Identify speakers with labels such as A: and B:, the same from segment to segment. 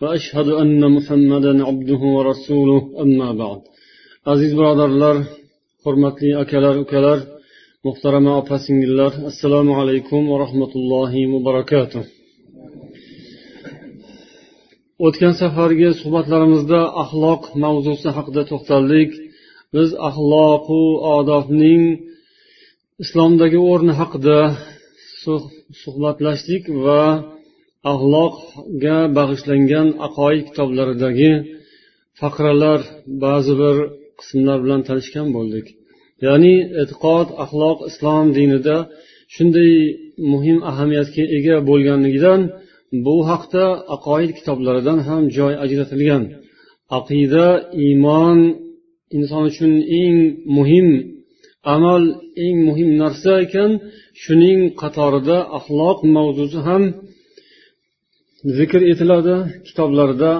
A: وأشهد أن محمدا عبده ورسوله أما بعد aziz birodarlar hurmatli akalar ukalar muhtarama opa singillar assalomu alaykum va rahmatullohi va barakatuh o'tgan safargi suhbatlarimizda axloq mavzusi haqida to'xtaldik biz axloqu odobning islomdagi o'rni haqida suhbatlashdik va axloqga bag'ishlangan aqoid kitoblaridagi faqralar ba'zi bir qismlar bilan tanishgan bo'ldik. Ya'ni e'tiqod axloq islom dinida shunday muhim ahamiyatga ega bo'lganligidan bu haqda aqoid kitoblaridan ham joy ajratilgan. Aqida iymon inson uchun eng muhim amal eng muhim narsa ekan shuning qatorida axloq mavzusi ham zikr etiladi kitoblarda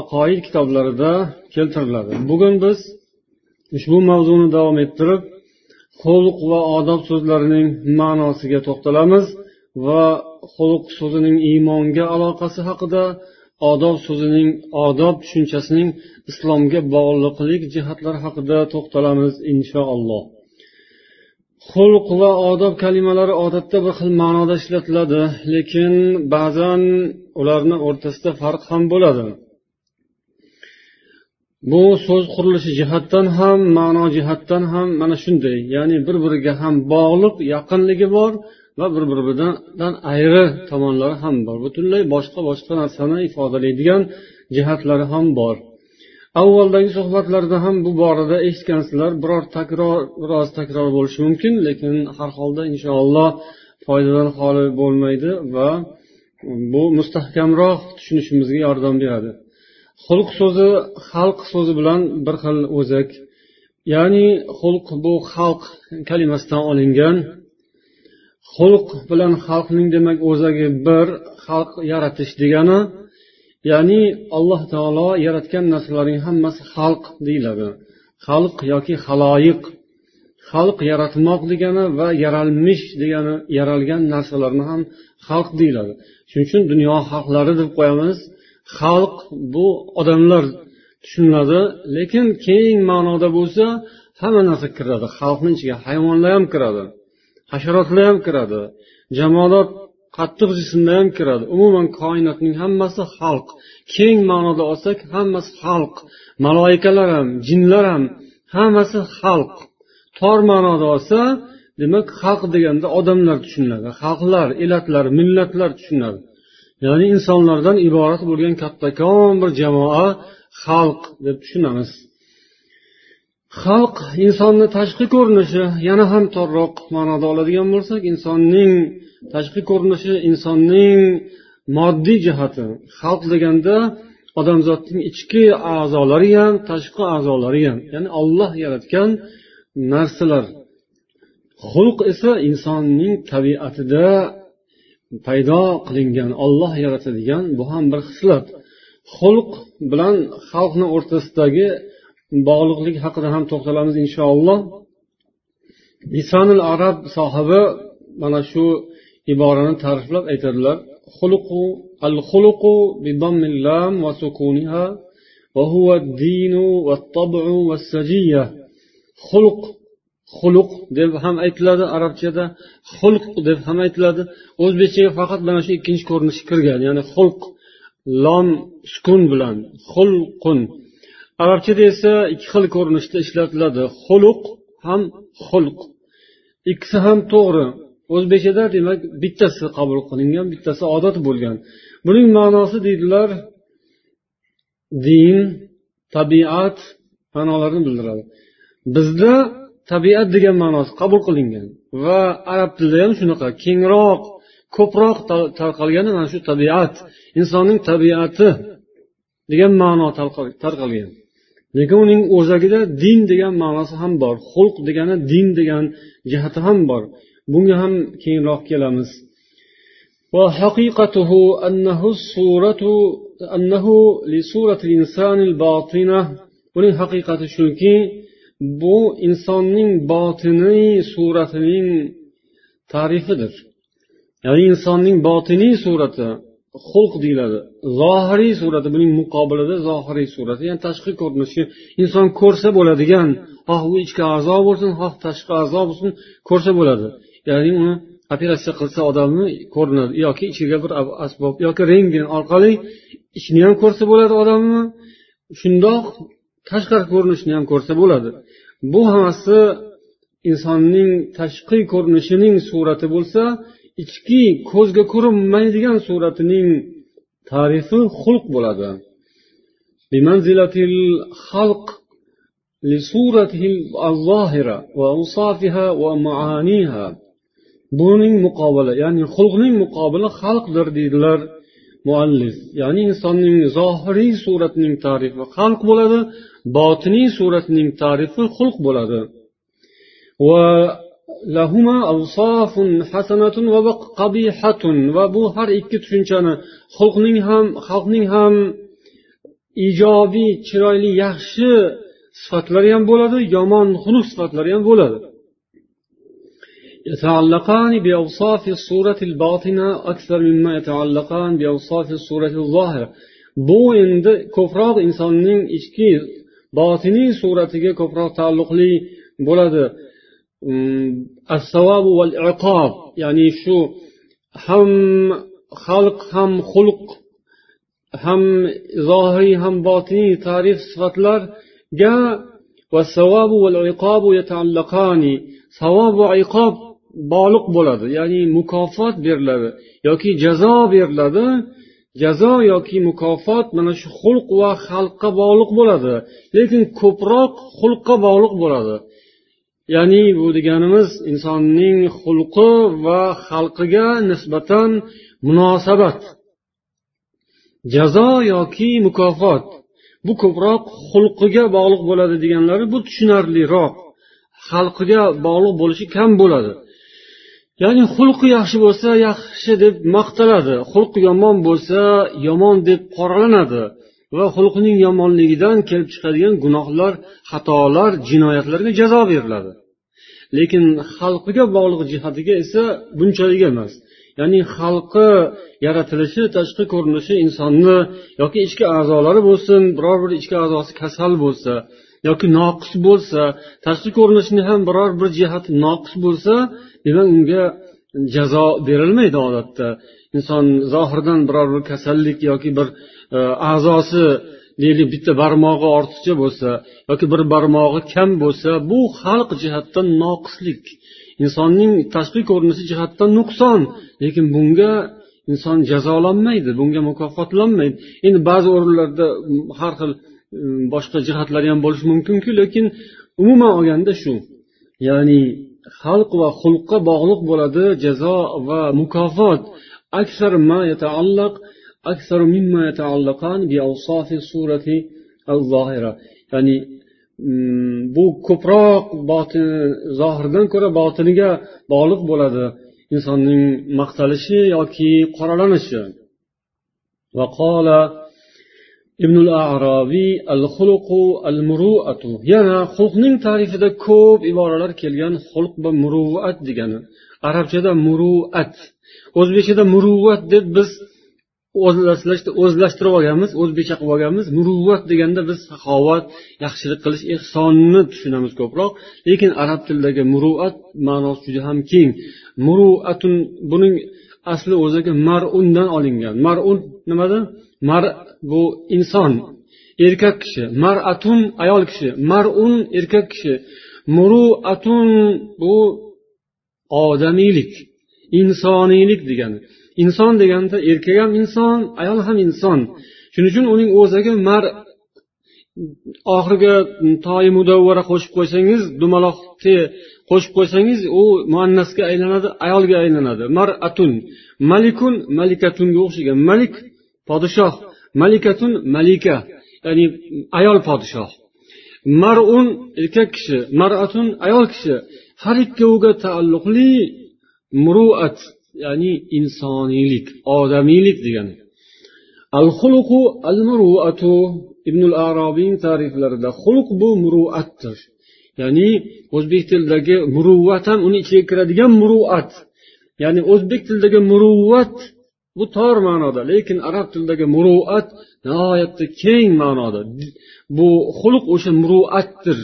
A: aqoid kitoblarida keltiriladi. Bugun biz ushbu mavzuni davom ettirib xulq va odob so'zlarining ma'nosiga to'xtalamiz va xulq so'zining iymonga aloqasi haqida odob so'zining odob tushunchasining islomga bog'liqlik jihatlari haqida to'xtalamiz inshaalloh. Xulq va odob kalimalari odatda bir xil ma'noda ishlatiladi lekin ba'zan ularni o'rtasida farq ham bo'ladi. Bu so'z qurilishi jihatdan ham ma'no jihatdan ham mana shunday. Ya'ni bir biriga ham bog'liq yaqinligi bor va bir biridan ayri tomonlari ham bor. Butunlay boshqa boshqa narsani ifodalaydigan jihatlari ham bor. Avvaldagi suhbatlarda ham bu borada eshitgansizlar biror takror biroz takror bo'lishi mumkin lekin har holda inshaalloh foydadan xoli bo'lmaydi va bu mustahkamroq tushunishimizga yordam beradi. Xulq so'zi xalq so'zi bilan bir xil o'zak. Ya'ni xulq bu xalq kalimasidan olingan. Xulq bilan xalqning demak o'zagi bir xalq yaratish degani ya'ni alloh taolo yaratgan narsalarning hammasi xalq deyiladi. Xalq yoki haloyiq xalq yaratmoq degani va yaralmish degani yaralgan narsalarni ham xalq deyiladi. Shuning uchun dunyo xalqlari deb qo'yamiz. Xalq bu odamlar tushuniladi lekin keng ma'noda bo'lsa hamma narsa kiradi. Xalqni ichiga hayvonlar ham kiradi hasharotlar ham kiradi jamoadot qattiq jismlar ham kiradi. Umuman koinotning hammasi xalq. Keng ma'noda olsak hammasi xalq. Maloikalar ham jinlar ham hammasi xalq. Tor ma'noda olsa demak xalq deganda odamlar tushuniladi. Xalqlar elatlar millatlar tushuniladi. Ya'ni insonlardan iborat bo'lgan kattakon bir jamoa xalq deb tushunamiz. Xalq insonni tashqi ko'rinishi yana ham torroq ma'noda oladigan bo'lsak insonning tashqi ko'rinishi insonning moddiy jihati. Xalq deganda odamzodning ichki a'zolari ham tashqi a'zolari ham ya'ni olloh yaratgan narsalar. Xulq esa insonning tabiatida paydo qilingan olloh yaratadigan bu ham bir xislat xulq bilan xalqni o'rtasidagi bog'liqlik haqida ham to'xtalamiz inshaalloh. Lisonil arab sohibi mana shu iborani ta'riflab aytadilar. Xuluqu al xuluqu bi lam va sukuniha va huwa dinu va tabu va xulq xuluq deb ham aytiladi arabchada xulq deb ham aytiladi. O'zbekchaga faqat mana shu ikkinchi ko'rinishi kirgan ya'ni xulq lom sukun bilan xulqun. Arabchada esa ikki xil ko'rinishda ishlatiladi xuluq ham xulq. Ikkisi ham to'g'ri. O'zbekchada demak bittasi qabul qilingan bittasi odat bo'lgan. Buning ma'nosi deydilar din tabiat ma'nolarini bildiradi. bizda tabiat degan ma'nosi qabul qilingan va arab tilida ham shunaqa kengroq ko'proq tarqalgani mana shu tabiat insonning tabiati degan ma'no tarqalgan lekin uning o'zagida din degan ma'nosi ham bor xulq degani din degan jihati ham bor bunga ham keyinroq kelamiz وحقيقته أنه الصورة أنه لصورة الإنسان الباطنة buning haqiqati shuki bu insonning botiniy suratining tarifidir ya'ni insonning botiniy surati xulq deyiladi. Zohiriy surati buning muqobilida zohiriy surati. Ya'ni tashqi ko'rinishi inson ko'rsa bo'ladigan xoh u ichki a'zo bo'lsin xoh tashqi a'zo bo'lsin ko'rsa bo'ladi. Ya'ni uni operatsiya qilsa odamni ko'rinadi yoki ichiga bir asbob yoki rentgen orqali ichini ham ko'rsa bo'ladi odamni. Shundoq tashqari ko'rinishini ham ko'rsa bo'ladi. Bu hammasi insonning tashqi ko'rinishining surati bo'lsa ichki ko'zga ko'rinmaydigan suratining tarifi xulq bo'ladi. Buning muqobili ya'ni xulqning muqobili xalqdir deydilar muallif. Ya'ni insonning zohiriy suratining tarifi xalq bo'ladi botiniy suratining tarifi xulq bo'ladi va lahuma avsofun hasanatun va qabihatun va bu har ikki tushunchani xulqning ham xalqning ham ijobiy chiroyli yaxshi sifatlari ham bo'ladi yomon xunuk sifatlari ham bo'ladi يتعلقان بأوصاف الصورة الباطنة أكثر مما يتعلقان بأوصاف الصورة الظاهرة bu endi ko'proq insonning ichki botiniy suratiga ko'proq taalluqli bo'ladi. Mm, Assavobu val iqob ya'ni shu ham xalq ham xulq ham zohiriy ham botiniy tarif sifatlarga savobu val iqobu yataallaqani savob va iqob bog'liq bo'ladi. Ya'ni mukofot beriladi yoki jazo beriladi. Jazo yoki mukofot mana shu xulq va xalqqa bog'liq bo'ladi lekin ko'proq xulqqa bog'liq bo'ladi. Ya'ni bu deganimiz insonning xulqi va xalqiga nisbatan munosabat. Jazo yoki mukofot bu ko'proq xulqiga bog'liq bo'ladi deganlari bu tushunarliroq. Xalqiga bog'liq bo'lishi kam bo'ladi. Ya'ni xulqi yaxshi bo'lsa yaxshi deb maqtaladi. Xulqi yomon bo'lsa yomon deb qoralanadi. Va xulqining yomonligidan kelib chiqadigan gunohlar xatolar jinoyatlarga jazo beriladi. Lekin xalqiga bog'liq jihatiga esa bunchalik emas. Ya'ni xalqi yaratilishi tashqi ko'rinishi insonni yoki ichki a'zolari bo'lsin biror bir ichki a'zosi kasal bo'lsa yoki noqis bo'lsa tashqi ko'rinishini ham biror bir jihati noqis bo'lsa demak unga jazo berilmaydi odatda. Inson zohirdan biror bir kasallik yoki bir e, a'zosi deylik bitta barmog'i ortiqcha bo'lsa yoki bir barmog'i kam bo'lsa bu xalq jihatdan noqislik. Insonning tashqi ko'rinishi jihatdan nuqson. Lekin bunga inson jazolanmaydi bunga mukofotlanmaydi. Endi ba'zi o'rinlarda har xil boshqa jihatlari ham bo'lishi mumkinku lekin umuman olganda shu ya'ni xalq va xulqqa bog'liq bo'ladi jazo va mukofot أكثر ما يتعلق أكثر مما يتعلقان بأوصاف الصورة الظاهرة يعني bu ko'proq botin zohirdan ko'ra botiniga bog'liq bo'ladi insonning maqtalishi yoki qoralanishi وقال ibnul aroviy al xuluqu al muruatu yana xulqning tarifida ko'p iboralar kelgan xulq va muruvat degani. Arabchada muruat o'zbekchada muruvvat deb biz o'zlashtirib olganmiz o'zbekcha qilib olganmiz. Muruvvat deganda biz saxovat yaxshilik qilish ehsonni tushunamiz ko'proq. Lekin arab tilidagi muruat ma'nosi juda ham keng. Muruatun buning asli o'zagi marundan olingan. Marun nimadan mar bu inson erkak kishi. Maratun ayol kishi. Marun erkak kishi. Muruatun bu odamiylik insoniylik degani inson deganda erkak ham inson ayol ham inson. Shuning uchun uning o'zagi mar oxiriga toyi mudavvara qo'shib qo'ysangiz dumaloq te qo'shib qo'ysangiz u muannasga aylanadi ayolga aylanadi. Maratun. Malikun malikatunga o'xshagan. Malik podshoh. Malikatun malika. Ya'ni ayol podshoh. Marun erkak kishi. Maratun ayol kishi. Har ikkoviga taalluqli muruat ya'ni insoniylik odamiylik degani. Al xuluqu al muruatu ibn arobiyning ta'riflarida xulq bu muruatdir. Ya'ni o'zbek tilidagi muruvvat ham uni ichiga kiradigan muruat. Ya'ni o'zbek tilidagi muruvvat bu tor ma'noda lekin arab tilidagi muruat nihoyatda keng ma'noda. Bu xulq o'sha muruatdir.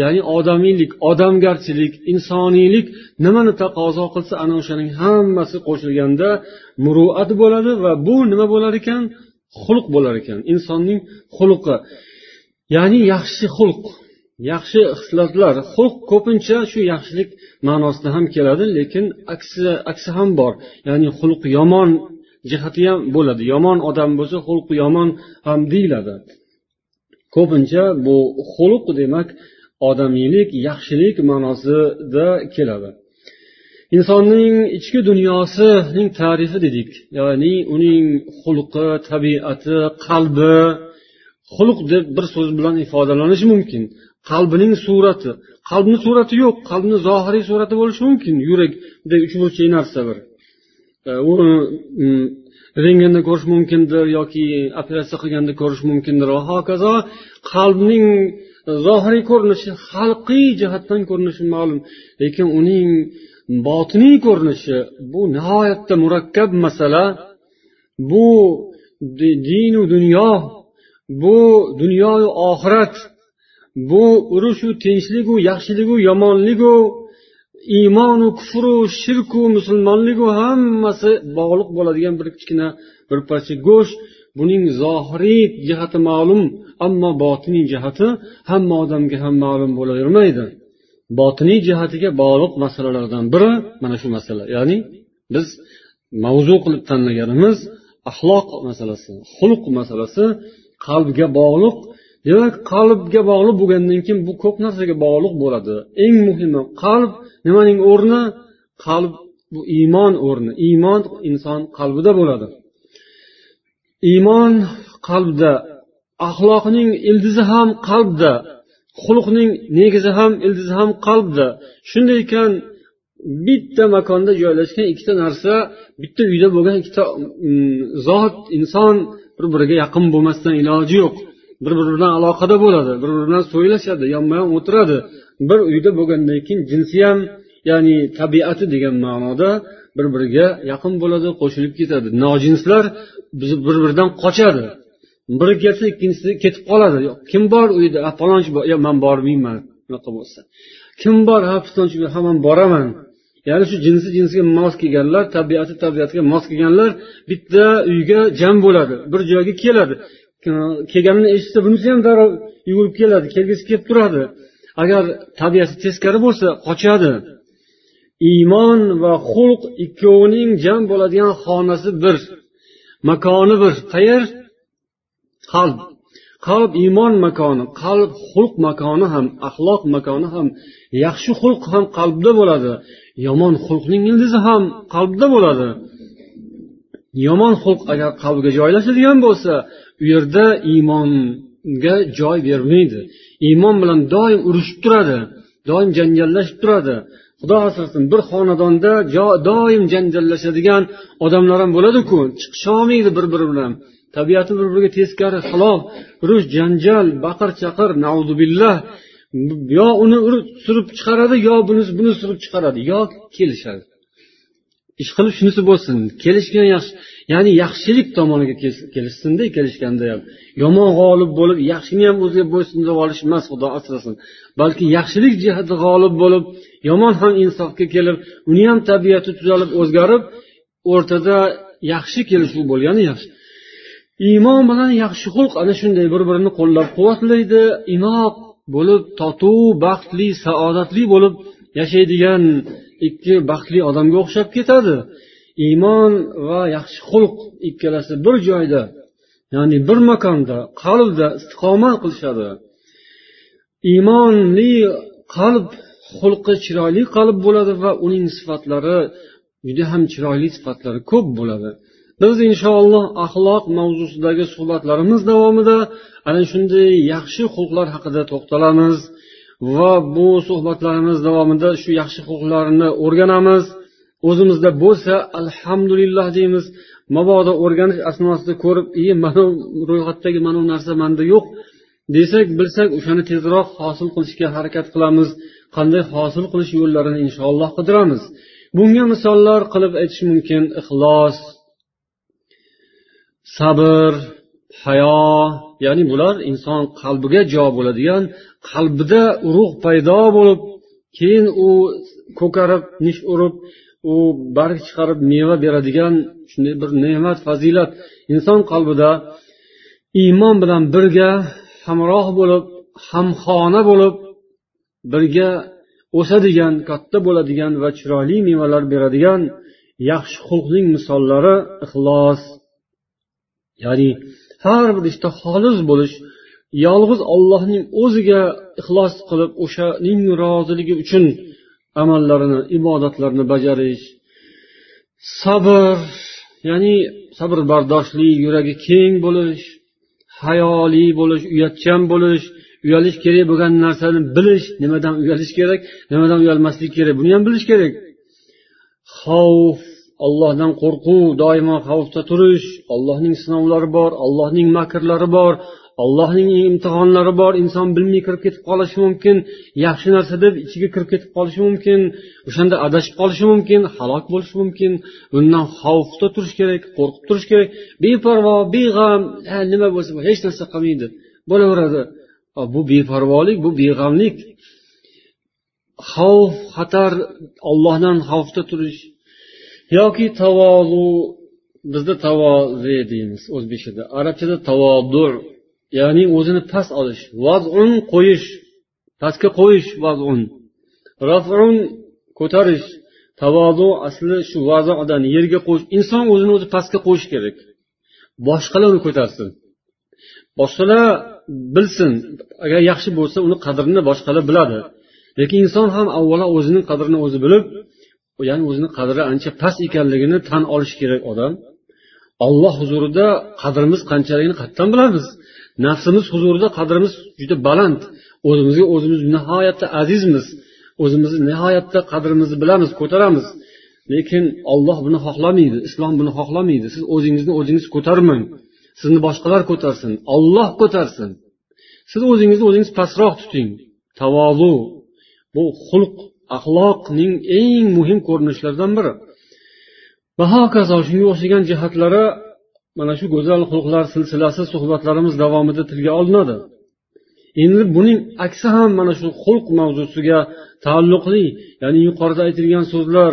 A: Ya'ni odamiylik odamgarchilik insoniylik nimani taqozo qilsa ana o'shaning hammasi qo'shilganda muruat bo'ladi va bu nima bo'lar ekan? Xulq bo'lar ekan. Insonning xulqi ya'ni yaxshi xulq yaxshi xislatlar xulq ko'pincha shu yaxshilik ma'nosida ham keladi lekin aksi aksi ham bor. Ya'ni xulq yomon jihati ham bo'ladi. Yomon odam bo'lsa xulqi yomon ham deyiladi. Ko'pincha bu xulq demak odamiylik yaxshilik ma'nosida keladi. Insonning ichki dunyosining tarifi dedik. Ya'ni uning xulqi tabiati qalbi. Xulq deb bir so'z bilan ifodalanishi mumkin. Qalbining surati. Qalbni surati yo'q qalbni zohiriy surati bo'lishi mumkin. Yurakdek uchburchak narsa bir. E, Uni e, rentgenda ko'rish mumkindir yoki operatsiya qilganda ko'rish mumkindir. Va hokazo qalbning zohiriy ko'rinishi xalqiy jihatdan ko'rinishi ma'lum. Lekin uning botiniy ko'rinishi bu nihoyatda murakkab masala. Bu dinu dunyo bu dunyoyu oxirat bu urushu tinchligu yaxshiligu yomonligu iymonu kufru shirku musulmonligu hammasi bog'liq bo'ladigan bir kichkina bir parcha go'sht. Buning zohiriy jihati ma'lum ammo botiniy jihati hamma odamga ham ma'lum bo'lavermaydi. Botiniy jihatiga bog'liq masalalardan biri mana shu masala. Ya'ni biz mavzu qilib tanlaganimiz axloq masalasi xulq masalasi qalbga bog'liq. Demak qalbga bog'liq bo'lgandan keyin bu ko'p narsaga bog'liq bo'ladi. Eng muhimi qalb nimaning o'rni? Qalb bu iymon o'rni. Iymon inson qalbida bo'ladi. Iymon qalbda axloqning ildizi ham qalbda. Xulqning negizi ham ildizi ham qalbda. Shunday ekan bitta makonda joylashgan ikkita narsa bitta uyda bo'lgan ikkita mm, zot inson bir biriga yaqin bo'lmasdan iloji yo'q. Bir biri bilan aloqada bo'ladi bir biri bilan so'ylashadi yonma yon o'tiradi. Bir uyda bo'lgandan keyin jinsi ham ya'ni tabiati degan ma'noda bir biriga yaqin bo'ladi qo'shilib ketadi. Nojinslar bir biridan qochadi. Biri kelsa ikkinchisi ketib qoladi. Kim bor uyda? Falonchi bor. Yo man bormayman. Unaqa bo'lsa. Kim bor? Ha pistonchi ha man boraman. Ya'ni shu jinsi jinsiga mos kelganlar tabiati tabiatiga mos kelganlar bitta uyga jam bo'ladi. Bir joyga keladi. Kelganini eshitsa bunisi ham darrov yugurib keladi kelgisi kelib turadi. Agar tabiati teskari bo'lsa qochadi. Iymon va xulq ikkovining jam bo'ladigan xonasi bir makoni bir. Qayer qalb. Qalb iymon makoni qalb xulq makoni ham axloq makoni ham yaxshi xulq ham qalbda bo'ladi. Yomon xulqning ildizi ham qalbda bo'ladi. Yomon xulq agar qalbga joylashadigan bo'lsa u yerda iymonga joy bermaydi. Iymon bilan doim urushib turadi doim janjallashib turadi. Xudo asrasin bir xonadonda doim janjallashadigan odamlar ham bo'ladiku. Chiqisholmaydi bir biri bilan. Tabiati bir biriga teskari xilof urush janjal baqir chaqir billah yo uni surib chiqaradi yo bunisi buni surib chiqaradi yo kelishadi. Ish qilib shunisi bo'lsin kelishgan yaxshi ya'ni yaxshilik tomoniga kelishsinda kelishganda ham. Yomon g'olib bo'lib yaxshini ham o'ziga bo'ysundirib olish emas xudo asrasin. Balki yaxshilik jihati g'olib bo'lib yomon ham insofga kelib uni ham tabiati tuzalib o'zgarib o'rtada yaxshi kelishuv bo'lgani yaxshi. Iymon bilan yaxshi xulq ana shunday bir birini qo'llab quvvatlaydi. Inoq bo'lib totuv baxtli saodatli bo'lib yashaydigan ikki baxtli odamga o'xshab ketadi. Iymon va yaxshi xulq ikkalasi bir joyda ya'ni bir makonda qalbda istiqomat qilishadi. Iymonli qalb xulqi chiroyli qalb bo'ladi va uning sifatlari juda ham chiroyli sifatlari ko'p bo'ladi. Biz inshaalloh axloq mavzusidagi suhbatlarimiz davomida ana shunday yaxshi xulqlar haqida to'xtalamiz va bu suhbatlarimiz davomida shu yaxshi xulqlarni o'rganamiz. O'zimizda bo'lsa alhamdulillah deymiz mabodo o'rganish asnosida ko'rib i mana ro'yxatdagi mana bu narsa manda yo'q desak bilsak o'shani tezroq hosil qilishga harakat qilamiz qanday hosil qilish yo'llarini inshaalloh qidiramiz. Bunga misollar qilib aytish mumkin ixlos. Sabr hayo ya'ni bular inson qalbiga jo bo'ladigan qalbida urug' paydo bo'lib keyin u ko'karib nish urib u barg chiqarib meva beradigan shunday bir ne'mat fazilat. Inson qalbida iymon bilan birga hamroh bo'lib hamxona bo'lib birga o'sadigan katta bo'ladigan va chiroyli mevalar beradigan yaxshi xulqning misollari ixlos ya'ni har bir ishda xolis bo'lish yolg'iz ollohning o'ziga ixlos qilib o'shaning roziligi uchun amallarini ibodatlarni bajarish sabr ya'ni sabr bardoshli yuragi keng bo'lish hayoli bo'lish uyatchan bo'lish uyalish kerak bo'lgan narsani bilish nimadan uyalish kerak nimadan uyalmaslik kerak buni ham bilish kerak. Xavf ollohdan qo'rquv doimo xavfda turish ollohning sinovlari bor ollohning makrlari bor allohning imtihonlari bor inson bilmay kirib ketib qolishi mumkin yaxshi narsa deb ichiga kirib ketib qolishi mumkin o'shanda adashib qolishi mumkin halok bo'lishi mumkin bundan xavfda turish kerak qo'rqib turish kerak. Beparvo beg'am nima bo'lsa hech narsa qilmaydi bo'laveradi. Bu beparvolik bu beg'amlik. Xavf xatar ollohdan xavfda turish. Yoki tavolu bizda tavoze deymiz o'zbekchada. Arabchada tavodu ya'ni o'zini past olish vazun qo'yish pastga qo'yish vazun. Rafun ko'tarish tavodu asli shu vazodan yerga qo'yish inson o'zini o'zi pastga qo'yish kerak. Boshqalar uni ko'tarsin. Boshqalar bilsin agar yaxshi bo'lsa uni qadrini boshqalar biladi. Lekin inson ham avvalo o'zining qadrini o'zi bilib ya'ni o'zini qadri ancha past ekanligini tan olishi kerak odam. Olloh huzurida qadrimiz qanchaligini qayerdan bilamiz. Nafsimiz huzurida qadrimiz juda baland. O'zimizga o'zimiz nihoyatda azizmiz. O'zimizni nihoyatda qadrimizni bilamiz ko'taramiz. Lekin olloh buni xohlamaydi islom buni xohlamaydi. Siz o'zingizni o'zingiz ko'tarmang. Sizni boshqalar ko'tarsin olloh ko'tarsin. Siz o'zingizni o'zingiz pastroq tuting. Tavozu. Bu xulq. Axloqning eng muhim ko'rinishlaridan biri. Va hokazo shunga o'xshagan jihatlari mana shu go'zal xulqlar silsilasi suhbatlarimiz davomida tilga olinadi. Endi buning aksi ham mana shu xulq mavzusiga taalluqli ya'ni yuqorida aytilgan so'zlar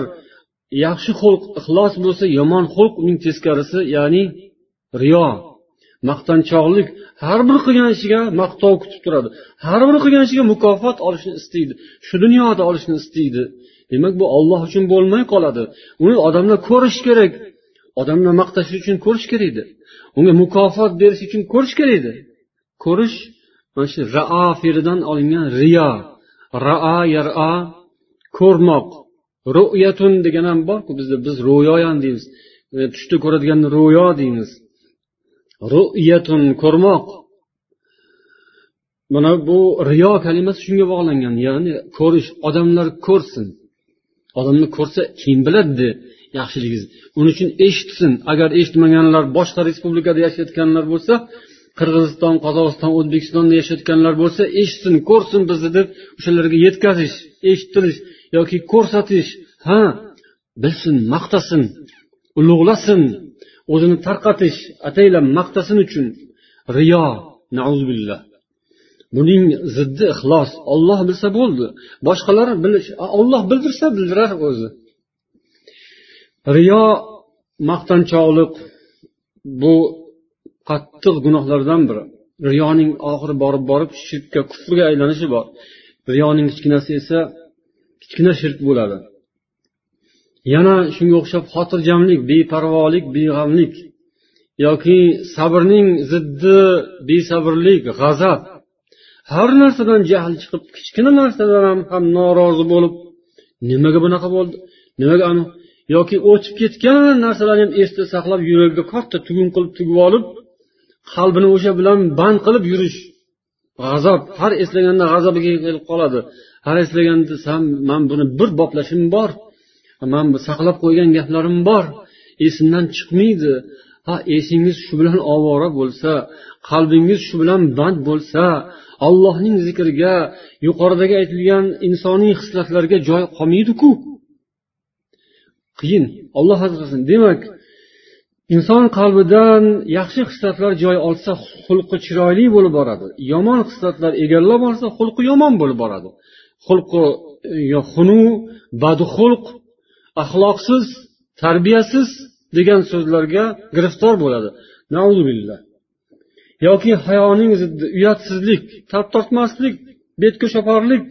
A: yaxshi xulq ixlos bo'lsa yomon xulq uning teskarisi ya'ni riyo. Maqtanchoqlik har bir qilgan ishiga maqtov kutib turadi. Har bir qilgan ishiga mukofot olishni istaydi. Shu dunyoda olishni istaydi. Demak bu olloh uchun bo'lmay qoladi. Uni odamlar ko'rish kerak. Odamlar maqtash uchun ko'rish kerak edi. Unga mukofot berish uchun ko'rish kerak edi. Ko'rish mana shu raa fe'lidan olingan riyo raa yara ko'rmoq. Ru'yatun degan ham borku bizda biz ro'yoyan deymiz. E, tushda ko'radiganni ro'yo deymiz. Ru'yatun ko'rmoq mana bu riyo kalimasi shunga bog'langan. Ya'ni ko'rish odamlar ko'rsin. Odamni ko'rsa keyin biladi yaxshiligingizni uning uchun eshitsin agar eshitmaganlar boshqa respublikada yashayotganlar bo'lsa qirg'iziston qozog'iston o'zbekistonda yashayotganlar bo'lsa eshitsin ko'rsin bizni deb o'shalarga yetkazish eshittirish yoki ko'rsatish. Ha bilsin maqtasin ulug'lasin. O'zini tarqatish ataylab maqtasin uchun riyo nauzubillah. Buning ziddi ixlos olloh bilsa bo'ldi. Boshqalar bilish olloh bildirsa bildirar o'zi. Riyo maqtanchoqlik bu qattiq gunohlardan biri. Riyoning oxiri borib borib shirkka kufrga aylanishi bor. Riyoning kichkinasi esa kichkina shirk bo'ladi. Yana shunga o'xshab xotirjamlik beparvolik beg'amlik yoki sabrning ziddi besabrlik g'azab har narsadan jahl chiqib kichkina narsadan ham, ham norozi bo'lib nimaga bunaqa bo'ldi nimaga anavi yoki o'tib ketgan narsalarni ham esda saqlab yuragiga katta tugun qilib tugib olib qalbini o'sha bilan band qilib yurish g'azab har eslaganda g'azabiga kelib qoladi har eslaganda san man buni bir boplashim bor man saqlab qo'ygan gaplarim bor. Esimdan chiqmaydi. Ha esingiz shu bilan ovora bo'lsa qalbingiz shu bilan band bo'lsa allohning zikriga yuqoridagi aytilgan insoniy hislatlarga joy qolmaydiku. Qiyin olloh asrasin demak inson qalbidan yaxshi hislatlar joy olsa xulqi chiroyli bo'lib boradi. Yomon hislatlar egallab olsa xulqi yomon bo'lib boradi. Xulqi xunu badxulq axloqsiz tarbiyasiz degan so'zlarga giriftor bo'ladi. Yoki hayoning ziddi uyatsizlik tap tortmaslik betko'shaporlik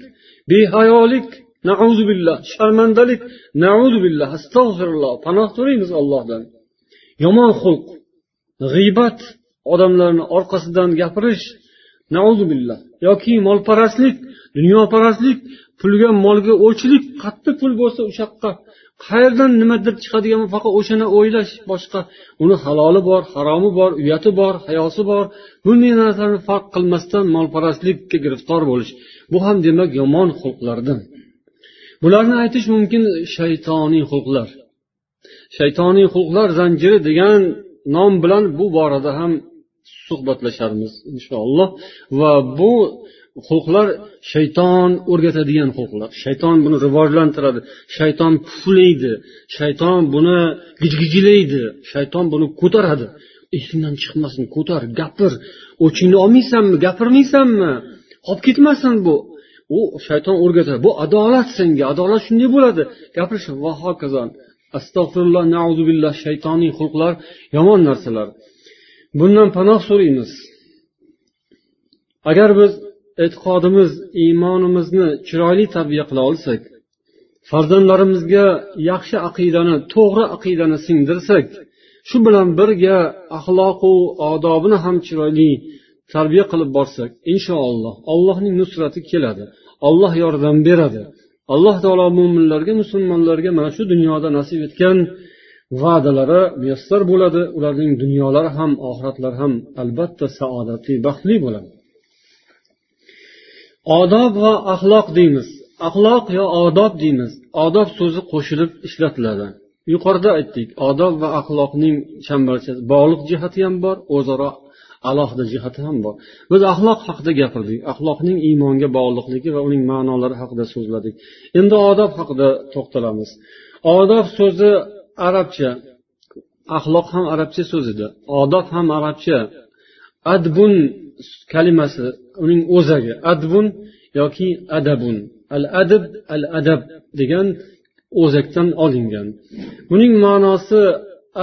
A: behayolik nauzubillah sharmandalik nauzubillah astag'firulloh panoh so'raymiz ollohdan yomon xulq g'iybat odamlarni orqasidan gapirish nauzubillah. Yoki molparastlik dunyoparastlik pulga molga o'chlik qatti pul bo'lsa o'sha yoqqa qayerdan nimadir chiqadigan faqat o'shani o'ylash boshqa. Uni haloli bor haromi bor uyati bor hayosi bor. Bunday narsalarni farq qilmasdan molparastlikka giriftor bo'lish. Bu ham demak yomon xulqlardan. Bularni aytish mumkin shaytoniy xulqlar. Shaytoniy xulqlar zanjiri degan nom bilan bu borada ham suhbatlasharmiz inshaalloh va bu xulqlar shayton o'rgatadigan xulqlar shayton buni rivojlantiradi. Shayton puflaydi. Shayton buni gijgijlaydi shayton buni ko'taradi. Esingdan chiqmasin ko'tar gapir. O'chingni olmaysanmi gapirmaysanmi? Qolib ketmasin bu. U shayton o'rgatadi. Bu adolat senga adolat shunday bo'ladi. Gapirish va hokazo. Astag'firulloh nauzubillah shaytoniy xulqlar yomon narsalar. Bundan panoh so'raymiz. Agar biz e'tiqodimiz iymonimizni chiroyli tarbiya qila olsak farzandlarimizga yaxshi aqidani to'g'ri aqidani singdirsak shu bilan birga axloqu odobini ham chiroyli tarbiya qilib borsak inshaalloh allohning nusrati keladi alloh yordam beradi. Alloh taolo mo'minlarga musulmonlarga mana shu dunyoda nasib etgan va'dalari muyassar bo'ladi. Ularning dunyolari ham oxiratlari ham albatta saodatli baxtli bo'ladi. Odob va axloq deymiz. Axloq yo odob deymiz. Odob so'zi qo'shilib ishlatiladi. Yuqorida aytdik odob va axloqning chambarchas bog'liq jihati ham bor o'zaro alohida jihati ham bor. Biz axloq haqida gapirdik axloqning iymonga bog'liqligi va uning ma'nolari haqida so'zladik. Endi odob haqida to'xtalamiz. Odob so'zi arabcha axloq ham arabcha so'z edi odob ham arabcha. Adbun kalimasi uning o'zagi adbun yoki adabun al adab al adab degan o'zakdan olingan buning ma'nosi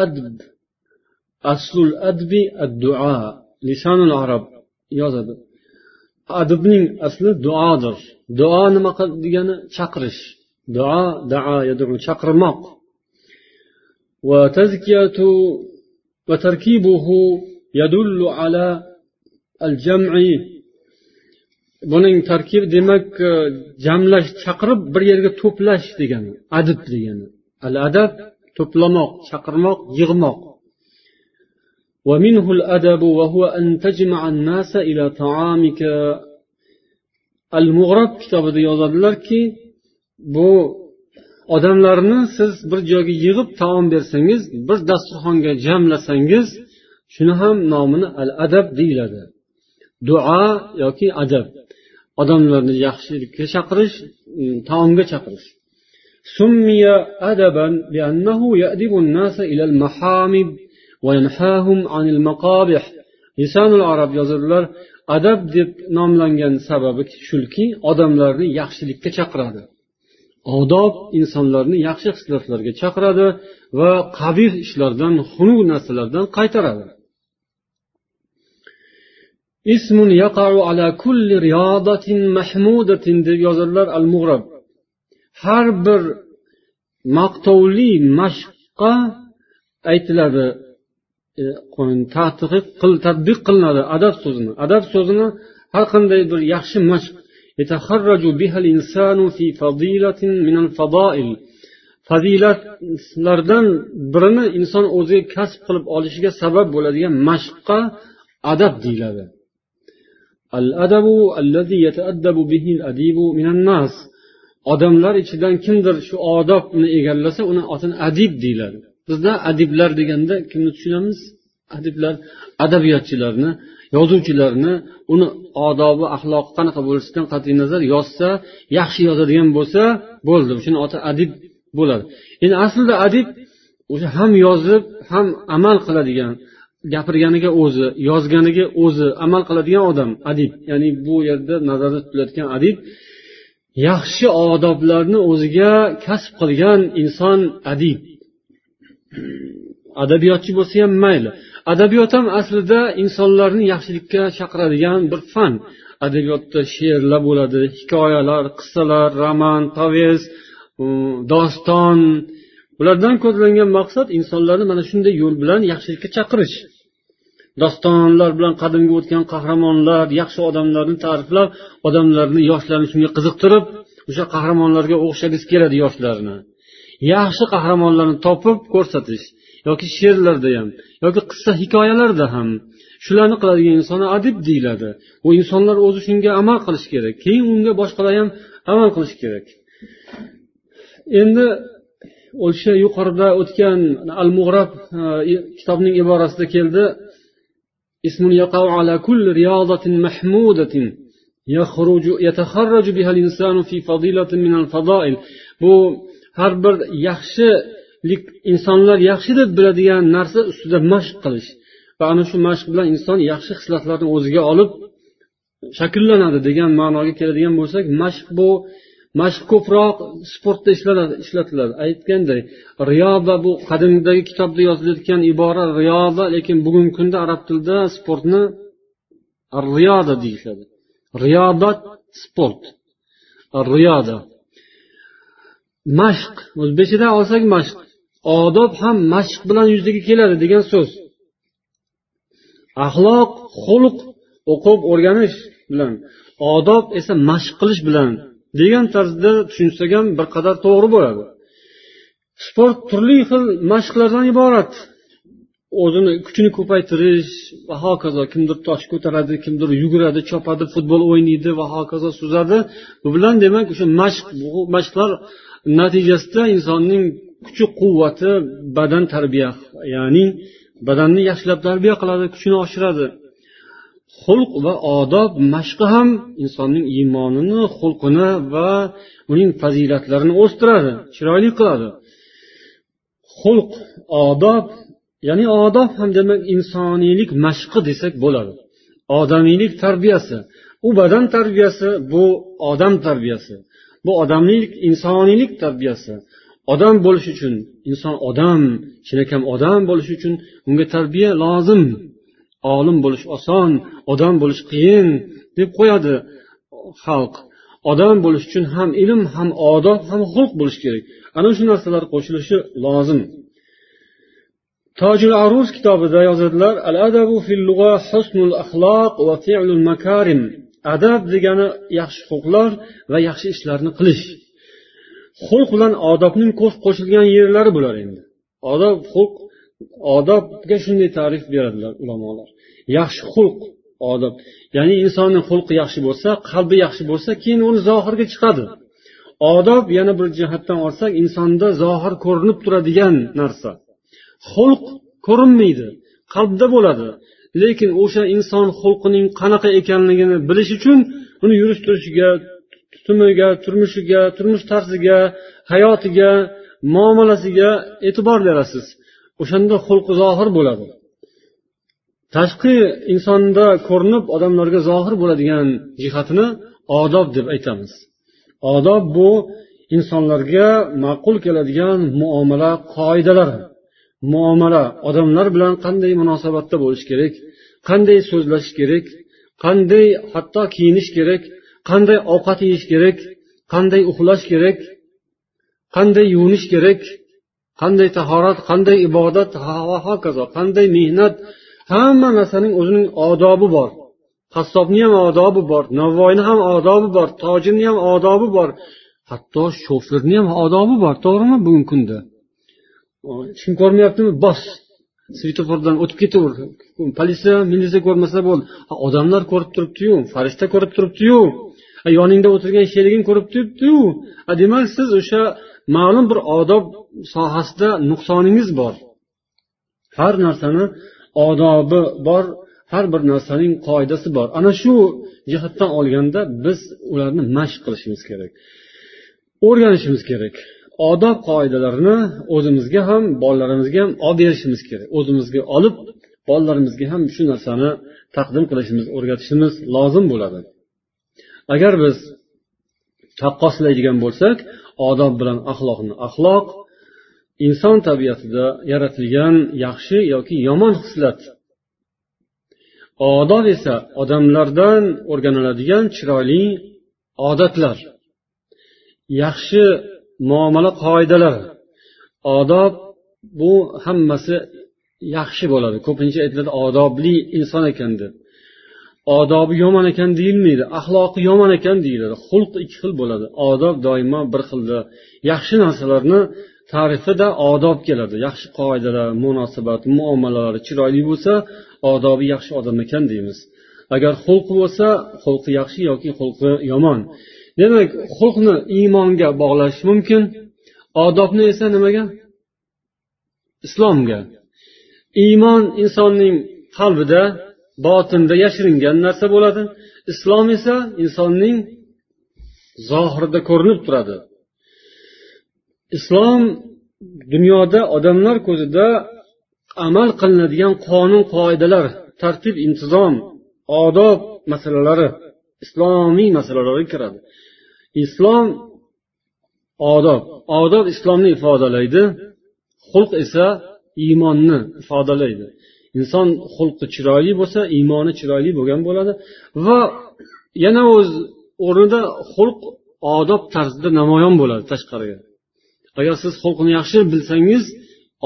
A: adb aslul adbi addua lisonul arab yozadi adbning asli duodir duo nima degani chaqirish duo daa chaqirmoq وتزكية وتركيبه يدل على الجمع buning tarkibi demak jamlash chaqirib bir yerga to'plash degani adib degani al adab to'plamoq chaqirmoq yig'moq ومنه الأدب وهو أن تجمع الناس إلى طعامك المغرب kitobida yozadilarki bu odamlarni siz bir joyga yig'ib taom bersangiz bir dasturxonga jamlasangiz shuni ham nomini al adab deyiladi duo yoki adab odamlarni yaxshilikka chaqirish taomga chaqirish سمي أدبا لأنه يأدب الناس إلى المحامد وينهاهم عن المقابح لسان العرب yozadilar adab deb nomlangan sababi shuki odamlarni yaxshilikka chaqiradi odob insonlarni yaxshi hislatlarga chaqiradi va qabih ishlardan xunuk narsalardan qaytaradi ismun yaqau ala kulli riyodatin mahmudatin deb yozadilar al mug'rab har bir maqtovli mashqqa aytiladi e, tadqiq qil tadbiq qilinadi adab so'zini. Adab so'zini har qanday bir yaxshi mashq. Fazilatlardan birini inson o'ziga kasb qilib olishiga sabab bo'ladigan mashqqa adab deyiladi. الأدب الذي يتأدب به الأديب من الناس odamlar ichidan kimdir shu odobni egallasa uni otini adib deyiladi. Bizda adiblar deganda kimni tushunamiz? Adiblar adabiyotchilarni yozuvchilarni uni odobi axloqi qanaqa bo'lishidan qat'iy nazar yozsa yaxshi yozadigan bo'lsa bo'ldi. Shuni oti adib bo'ladi. Endi aslida adib o'sha ham yozib ham amal qiladigan gapirganiga o'zi yozganiga o'zi amal qiladigan odam adib. Ya'ni bu yerda nazarda tutilayotgan adib yaxshi odoblarni o'ziga kasb qilgan inson adib. Adabiyotchi bo'lsa ham mayli. Adabiyot ham aslida insonlarni yaxshilikka chaqiradigan bir fan. Adabiyotda she'rlar bo'ladi hikoyalar qissalar roman povest doston ulardan ko'zlangan maqsad insonlarni mana shunday yo'l bilan yaxshilikka chaqirish. Dostonlar bilan qadimgi o'tgan qahramonlar yaxshi odamlarni ta'riflab odamlarni yoshlarni shunga qiziqtirib o'sha qahramonlarga o'xshagisi keladi yoshlarni. Yaxshi qahramonlarni topib ko'rsatish yoki she'rlarda ham yoki qissa hikoyalarda ham shularni qiladigan insonni adib deyiladi. U insonlar o'zi shunga amal qilishi kerak keyin unga boshqalar ham amal qilishi kerak. Endi o'sha yuqorida o'tgan al mug'rab e, kitobining iborasida keldi على كل رياضة محمودة يخرج يتخرج بها الإنسان في فضيلة من الفضائل bu har bir yaxshilik insonlar yaxshi deb biladigan narsa ustida mashq qilish va ana shu mashq bilan inson yaxshi hislatlarni o'ziga olib shakllanadi degan ma'noga keladigan bo'lsak mashq bu mashq ko'proq sportda ishlatiladi. Aytganday riyoda bu qadimdagi kitobda yozilayotgan ibora riyoda lekin bugungi kunda arab tilida sportni riyoda deyishadi. Riyodat sport. Riyoda. Mashq. O'zbekchada olsak mashq. Odob ham mashq bilan yuzaga keladi degan so'z. Axloq xulq o'qib o'rganish bilan odob esa mashq qilish bilan degan tarzda tushunsak ham bir qadar to'g'ri bo'ladi. Sport turli xil mashqlardan iborat. O'zini kuchini ko'paytirish va hokazo kimdir tosh ko'taradi kimdir yuguradi chopadi futbol o'ynaydi va hokazo suzadi. Bu bilan demak o'sha mashq mashqlar natijasida insonning kuchi quvvati badan tarbiya ya'ni badanni yaxshilab tarbiya qiladi kuchini oshiradi. Xulq va odob mashqi ham insonning iymonini xulqini va uning fazilatlarini o'stiradi chiroyli qiladi. Xulq odob ya'ni odob ham demak insoniylik mashqi desak bo'ladi. Odamiylik tarbiyasi. U badan tarbiyasi bu odam tarbiyasi. Bu odamlik insoniylik tarbiyasi. Odam bo'lish uchun inson odam chinakam odam bo'lish uchun unga tarbiya lozim. Olim bo'lish oson odam bo'lish qiyin deb qo'yadi xalq. Odam bo'lish uchun ham ilm ham odob ham xulq bo'lishi kerak. Ana shu narsalar qo'shilishi lozim. Tojul aruz kitobida yozadilar al adabu fil lug'a husnul axloq va fi'lul makarim. Adab degani yaxshi xulqlar va yaxshi ishlarni qilish. Xulq bilan odobning qo'shilgan yerlari bular endi. Odob xulq odobga shunday ta'rif beradilar ulamolar. Yaxshi xulq odob. Ya'ni insonni xulqi yaxshi bo'lsa qalbi yaxshi bo'lsa keyin uni zohirga chiqadi. Odob yana bir jihatdan olsak insonda zohir ko'rinib turadigan narsa. Xulq ko'rinmaydi qalbda bo'ladi. Lekin o'sha inson xulqining qanaqa ekanligini bilish uchun uni yurish turishiga tutumiga turmushiga turmush tarziga hayotiga muomalasiga e'tibor berasiz. O'shanda xulqi zohir bo'ladi. Tashqi insonda ko'rinib odamlarga zohir bo'ladigan jihatini odob deb aytamiz. Odob bu insonlarga ma'qul keladigan muomala qoidalari muomala odamlar bilan qanday munosabatda bo'lish kerak qanday so'zlashish kerak qanday hatto kiyinish kerak qanday ovqat yeyish kerak qanday uxlash kerak qanday yuvinish kerak qanday tahorat qanday ibodat va hokazo qanday mehnat hamma narsaning o'zining odobi bor. Qassobni ham odobi bor novvoyni ham odobi bor tojirni ham odobi bor hatto shofirni ham odobi bor to'g'rimi bugungi kunda? Hech kim ko'rmayaptimi? Bos svetofordan o'tib ketaver. Politsiya militsiya ko'rmasa bo'ldi. Odamlar ko'rib turibdiyu farishta ko'rib turibdiyu. Yoningda o'tirgan sheriging ko'rib turibdiyu. Demak siz o'sha ma'lum bir odob sohasida nuqsoningiz bor. Har narsani odobi bor har bir narsaning qoidasi bor. Ana shu jihatdan olganda biz ularni mashq qilishimiz kerak. O'rganishimiz kerak. Odob qoidalarini o'zimizga ham bolalarimizga ham olib berishimiz kerak. O'zimizga olib bolalarimizga ham shu narsani taqdim qilishimiz o'rgatishimiz lozim bo'ladi. Agar biz taqqoslaydigan bo'lsak odob bilan axloqni axloq inson tabiatida yaratilgan yaxshi yoki yomon xislat odob esa odamlardan o'rganiladigan chiroyli odatlar. Yaxshi muomala qoidalari. Odob bu hammasi yaxshi bo'ladi. Ko'pincha aytiladi odobli inson ekan deb. Odobi yomon ekan deyilmaydi axloqi yomon ekan deyiladi xulq ikki xil bo'ladi. Odob doimo bir xilda. Yaxshi narsalarni tarifida odob keladi. Yaxshi qoidalar munosabat muomalalari chiroyli bo'lsa odobi yaxshi odam ekan deymiz. Agar xulqi bo'lsa xulqi yaxshi yoki xulqi yomon. Demak xulqni iymonga bog'lash mumkin. Odobni esa nimaga? Islomga. Iymon insonning qalbida botinda yashiringan narsa bo'ladi. Islom esa insonning zohirida ko'rinib turadi. Islom dunyoda odamlar ko'zida amal qilinadigan qonun qoidalar tartib intizom odob masalalari islomiy masalalarga kiradi. Islom odob. Odob islomni ifodalaydi xulq esa iymonni ifodalaydi. Inson xulqi chiroyli bo'lsa iymoni chiroyli bo'lgan bo'ladi. Va yana o'z o'rnida xulq odob tarzida namoyon bo'ladi tashqariga. Agar siz xulqni yaxshi bilsangiz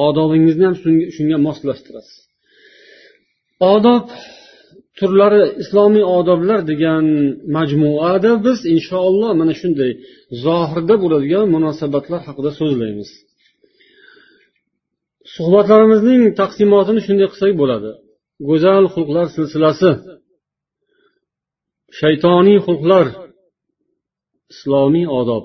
A: odobingizni ham shunga moslashtirasiz. Odob turlari islomiy odoblar degan majmuada biz inshaalloh mana shunday zohirda bo'ladigan munosabatlar haqida so'zlaymiz. Suhbatlarimizning taqsimotini shunday qilsak bo'ladi. Go'zal xulqlar silsilasi shaytoniy xulqlar islomiy odob.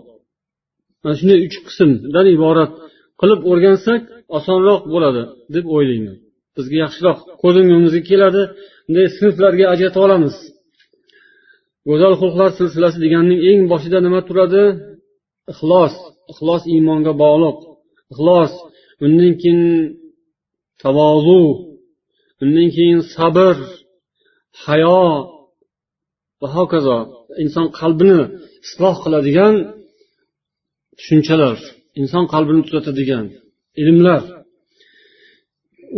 A: Mana shunday uch qismdan iborat qilib o'rgansak osonroq bo'ladi deb o'ylayman. Bizga yaxshiroq ko'z o'ngimizga keladi bunday sinflarga ajrata olamiz. Go'zal xulqlar silsilasi deganning eng boshida nima turadi? Ixlos ixlos iymonga bog'liq. Ixlos undan keyin tavozu undan keyin sabr hayo va hokazo inson qalbini isloh qiladigan tushunchalar inson qalbini tuzatadigan ilmlar.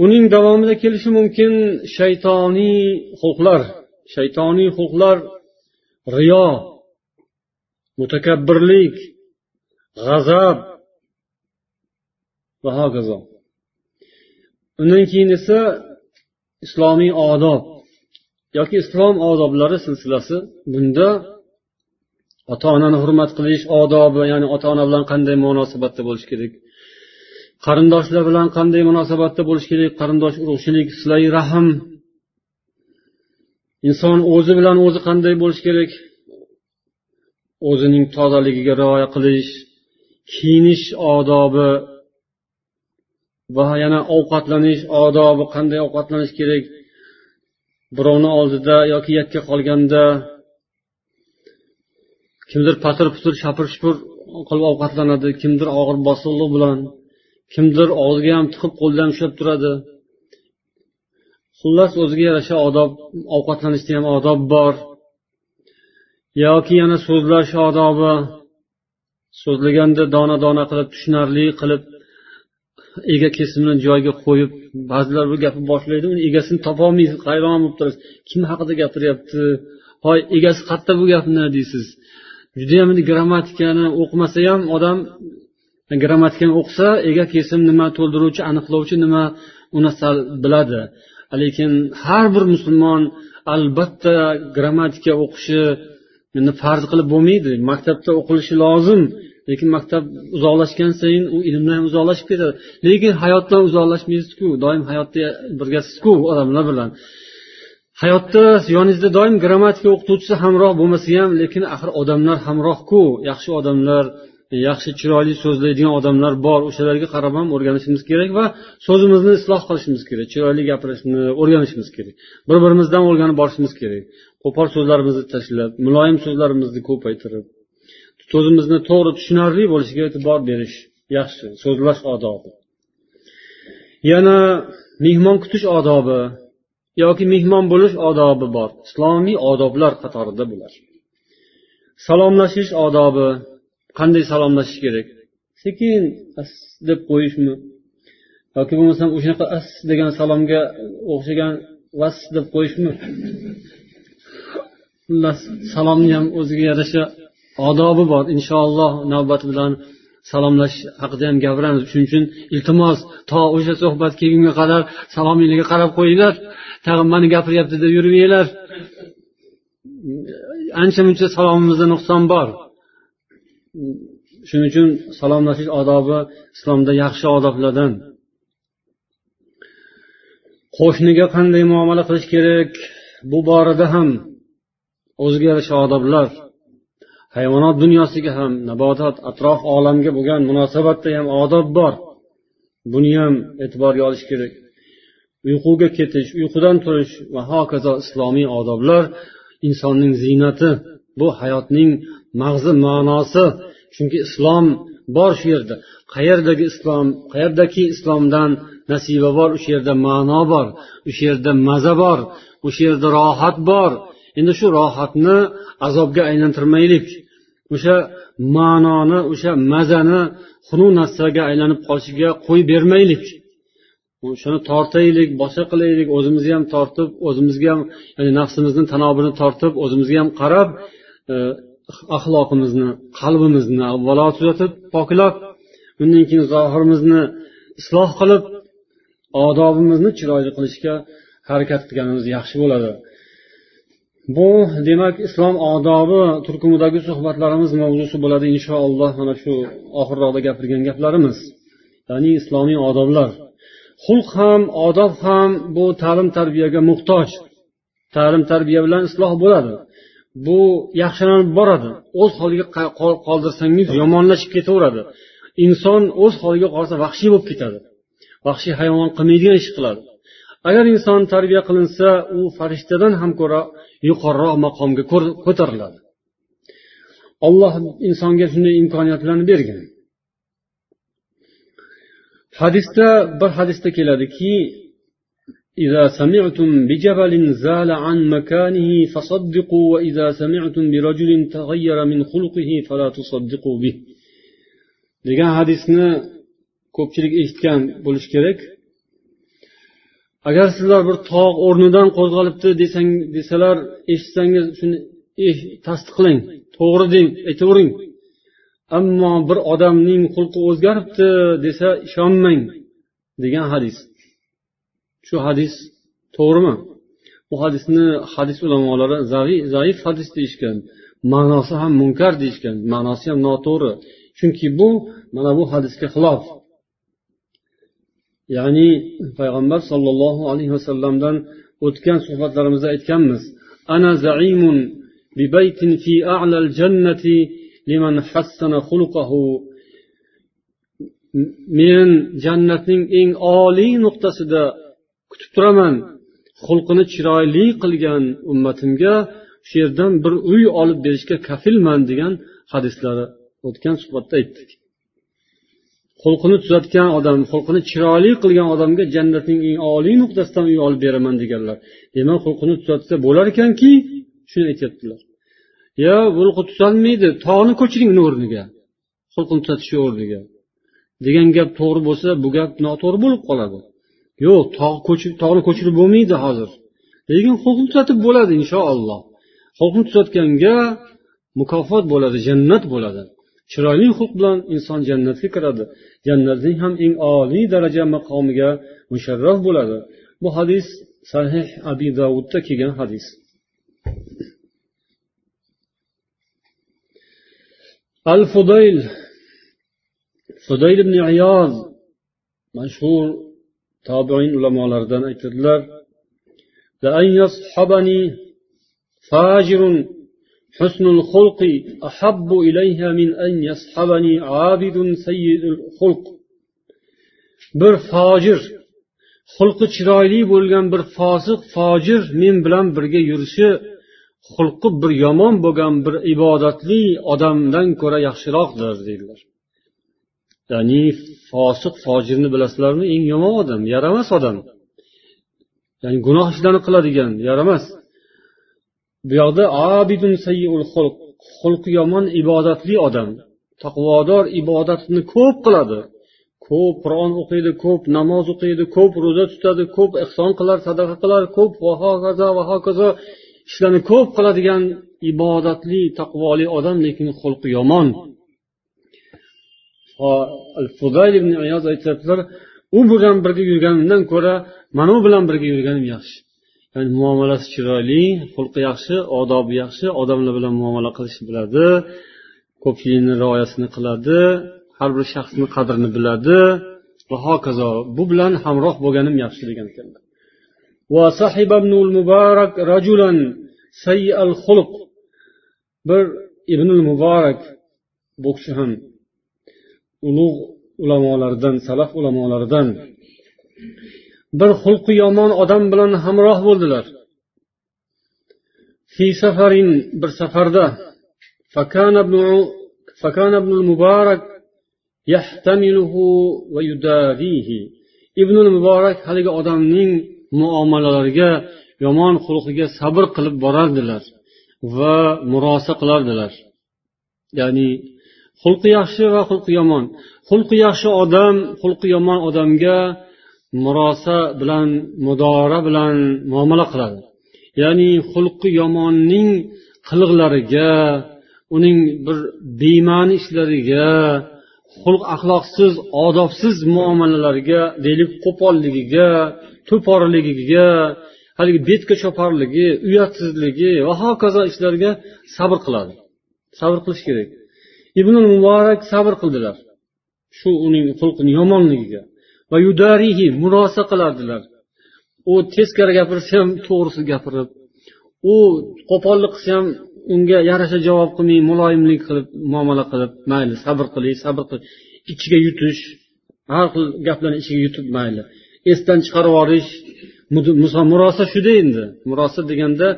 A: Uning davomida kelishi mumkin shaytoniy huquqlar shaytoniy huquqlar riyo mutakabbirlik g'azab va hokazo undan keyin esa islomiy odob yoki islom odoblari silsilasi. Bunda ota onani hurmat qilish odobi ya'ni ota ona bilan qanday munosabatda bo'lish kerak? Qarindoshlar bilan qanday munosabatda bo'lish kerak? Qarindosh urug'chilik silai rahm. Inson o'zi bilan o'zi qanday bo'lishi kerak? O'zining tozaligiga rioya qilish kiyinish odobi. Va yana ovqatlanish odobi qanday ovqatlanish kerak? Birovni oldida yoki yakka qolganda kimdir patir putir shapir shupur qilib ovqatlanadi kimdir og'ir bosiqliq bilan kimdir og'ziga ham tiqib qo'lda ham ushlab turadi. Xullas o'ziga yarasha odob ovqatlanishda ham odob bor. Yoki yana so'zlash odobi so'zlaganda dona dona qilib tushunarli qilib ega kesimini joyiga qo'yib ba'zilar bu gapni boshlaydi uni egasini topolmaysiz hayron bo'lib turasiz. Kim haqida gapiryapti? Hoy egasi qayerda bu gapni deysiz? Judayam grammatikani o'qimasa ham odam grammatikani o'qisa ega kesim nima to'ldiruvchi aniqlovchi nima u sal biladi. Lekin har bir musulmon albatta grammatika o'qishi farz qilib bo'lmaydi maktabda o'qilishi lozim. Lekin maktab uzoqlashgan sayin u ilmdan ham uzoqlashib ketadi. Lekin hayotdan uzoqlashmaysizku doim hayotda birgasizku odamlar bilan. Hayotda yoningizda doim grammatika o'qituvchisi hamroh bo'lmasa ham lekin axir odamlar hamrohku. Yaxshi odamlar yaxshi chiroyli so'zlaydigan odamlar bor. O'shalarga qarab ham o'rganishimiz kerak va so'zimizni isloh qilishimiz kerak chiroyli gapirishni o'rganishimiz kerak. Bir birimizdan o'rganib borishimiz kerak. Qo'pol so'zlarimizni tashlab muloyim so'zlarimizni ko'paytirib so'zimizni to'g'ri tushunarli bo'lishiga e'tibor berish yaxshi. So'zlash odobi. Yana mehmon kutish odobi yoki mehmon bo'lish odobi bor. Islomiy odoblar qatorida bular. Salomlashish odobi. Qanday salomlashish kerak? Sekin as deb qo'yishmi? Yoki bo'lmasam o'shanaqa as degan salomga o'xshagan vas deb qo'yishmi? Xullas salomni ham o'ziga yarasha odobi bor. Inshaalloh navbati bilan salomlash haqida ham gapiramiz. Shuning uchun iltimos to o'sha suhbat kelgunga qadar salominglarga qarab qo'yinglar. Tag'in mani gapiryapti deb yurmanglar. Ancha muncha salomimizda nuqson bor. Shuning uchun salomlashish odobi islomda yaxshi odoblardan. Qo'shniga qanday muomala qilish kerak? Bu borada ham o'ziga yarasha odoblar. Hayvonot dunyosiga ham nabotot atrof olamga bo'lgan munosabatda ham odob bor. Buni ham e'tiborga olish kerak. Uyquga ketish uyqudan turish va hokazo islomiy odoblar insonning ziynati bu hayotning mag'zi ma'nosi. Chunki islom bor shu yerda. Qayerdagi islom qayerdaki islomdan nasiba bor o'sha yerda ma'no bor o'sha yerda maza bor o'sha yerda rohat bor. Endi shu rohatni azobga aylantirmaylik. O'sha ma'noni o'sha mazani xunuk narsaga aylanib qolishiga qo'yib bermaylik. Shuni tortaylik boshqa qilaylik o'zimizni ham tortib o'zimizga ham ya'ni nafsimizni tanobini tortib o'zimizga ham qarab e, axloqimizni qalbimizni avvalo tuzatib poklab undan keyin zohirimizni isloh qilib odobimizni chiroyli qilishga harakat qilganimiz yaxshi bo'ladi. Bu demak islom odobi turkumidagi suhbatlarimiz mavzusi bo'ladi inshaalloh mana shu oxirroqda gapirgan gaplarimiz. Ya'ni islomiy odoblar. Xulq ham odob ham bu ta'lim tarbiyaga muhtoj. Ta'lim tarbiya bilan isloh bo'ladi. Bu yaxshilanib boradi. O'z holiga qoldirsangiz yomonlashib ketaveradi. Inson o'z holiga qolsa vahshiy bo'lib ketadi. Vahshiy hayvon qilmaydigan ish qiladi. agar inson tarbiya qilinsa u farishtadan ham ko'ra yuqoriroq maqomga ko'tariladi olloh insonga shunday imkoniyatlarni bergan hadisda bir hadisda keladiki إذا سمعتم بجبل زال عن مكانه فصدقوا وإذا سمعتم برجل تغير من خلقه فلا تصدقوا به degan hadisni ko'pchilik eshitgan bo'lishi kerak Agar sizlar bir tog' o'rnidan qo'zg'alibdi desang desalar eshitsangiz shuni eh, tasdiqlang to'g'ri deng aytavering. Ammo bir odamning xulqi o'zgaribdi desa ishonmang degan hadis. Shu hadis to'g'rimi? Bu hadisni hadis ulamolari zaif hadis deyishgan ma'nosi ham munkar deyishgan ma'nosi ham noto'g'ri. Chunki bu mana bu hadisga xilof. Ya'ni payg'ambar sollallohu alayhi vasallamdan o'tgan suhbatlarimizda aytganmiz ana zaimun bibaytin fi a'lal jannati liman hassana xuluqahu men jannatning eng oliy nuqtasida kutib turaman xulqini chiroyli qilgan ummatimga shu yerdan bir uy olib berishga kafilman degan hadislari o'tgan suhbatda aytdik. Xulqini tuzatgan odam xulqini chiroyli qilgan odamga jannatning eng oliy nuqtasidan uy olib beraman deganlar. Demak xulqini tuzatsa bo'lar ekanki shuni aytyaptilar. Yo xulqi tuzalmaydi tog'ni ko'chiring uni o'rniga xulqini tuzatish o'rniga. Degan gap to'g'ri bo'lsa bu gap noto'g'ri bo'lib qoladi. Yo'q tog' ko'chib tog'ni ko'chirib bo'lmaydi hozir. Lekin xulqni tuzatib bo'ladi inshaalloh xulqni tuzatganga mukofot bo'ladi jannat bo'ladi. chiroyli xulq bilan inson jannatga kiradi. Jannatning ham eng oliy daraja maqomiga musharraf bo'ladi. Bu hadis sahih abi davudda kelgan hadis. Al fudayl fudayl ibn ayoz mashhur tobiin ulamolaridan aytadilar حسن الخلق أحب إليها من أن يصحبني عابد سيء الخلق bir fojir xulqi chiroyli bo'lgan bir fosiq fojir men bilan birga yurishi xulqi bir yomon bo'lgan bir ibodatli odamdan ko'ra yaxshiroqdir deydilar ya'ni fosiq fojirni bilasizlarmi eng yomon odam yaramas odam ya'ni gunoh ishlarni qiladigan yaramas Bu yoqda abidun sayyul xulq xulqi yomon ibodatli odam taqvodor ibodatni ko'p qiladi. Ko'p qur'on o'qiydi ko'p namoz o'qiydi ko'p ro'za tutadi ko'p ehson qilar sadaqa qilar ko'p va hokazo va hokazo ishlarni ko'p qiladigan ibodatli taqvoli odam lekin xulqi yomon. Fudayl ibn ayoz aytyaptilar u bilan birga yurganimdan ko'ra mana u bilan birga yurganim yaxshi. Ya'ni muomalasi chiroyli xulqi yaxshi odobi yaxshi odamlar bilan muomala qilishni biladi ko'pchilikni rioyasini qiladi har bir shaxsni qadrini biladi. Va hokazo bu bilan hamroh bo'lganim yaxshi degan ekanlar. Bir ibnul muborak bu kishi ham ulug' ulamolardan salaf ulamolaridan bir xulqi yomon odam bilan hamroh bo'ldilar في سفر bir safarda فكان ابن فكان ابن المبارك يحتمله ويداريه ibn muborak haligi odamning muomalalariga yomon xulqiga sabr qilib borardilar va murosa qilardilar ya'ni xulqi yaxshi va xulqi yomon xulqi yaxshi odam xulqi yomon odamga murosa bilan mudora bilan muomala qiladi. Ya'ni xulqi yomonning qiliqlariga uning bir bema'ni ishlariga xulq axloqsiz odobsiz muomalalariga deylik qo'polligiga to'porligiga haligi betga choparligi uyatsizligi va hokazo ishlarga sabr qiladi. Sabr qilish kerak. Ibn muborak sabr qildilar shu uning xulqini yomonligiga. Va yudarihi murosa qilardilar. U teskari gapirsa ham to'g'risini gapirib u qo'pollik qilsa ham unga yarasha javob qilmay muloyimlik qilib muomala qilib mayli sabr qiling sabr qil. Ichiga yutish har xil gaplarni ichiga yutib mayli. Esdan chiqarib yuborish murosa shuda endi. Murosa deganda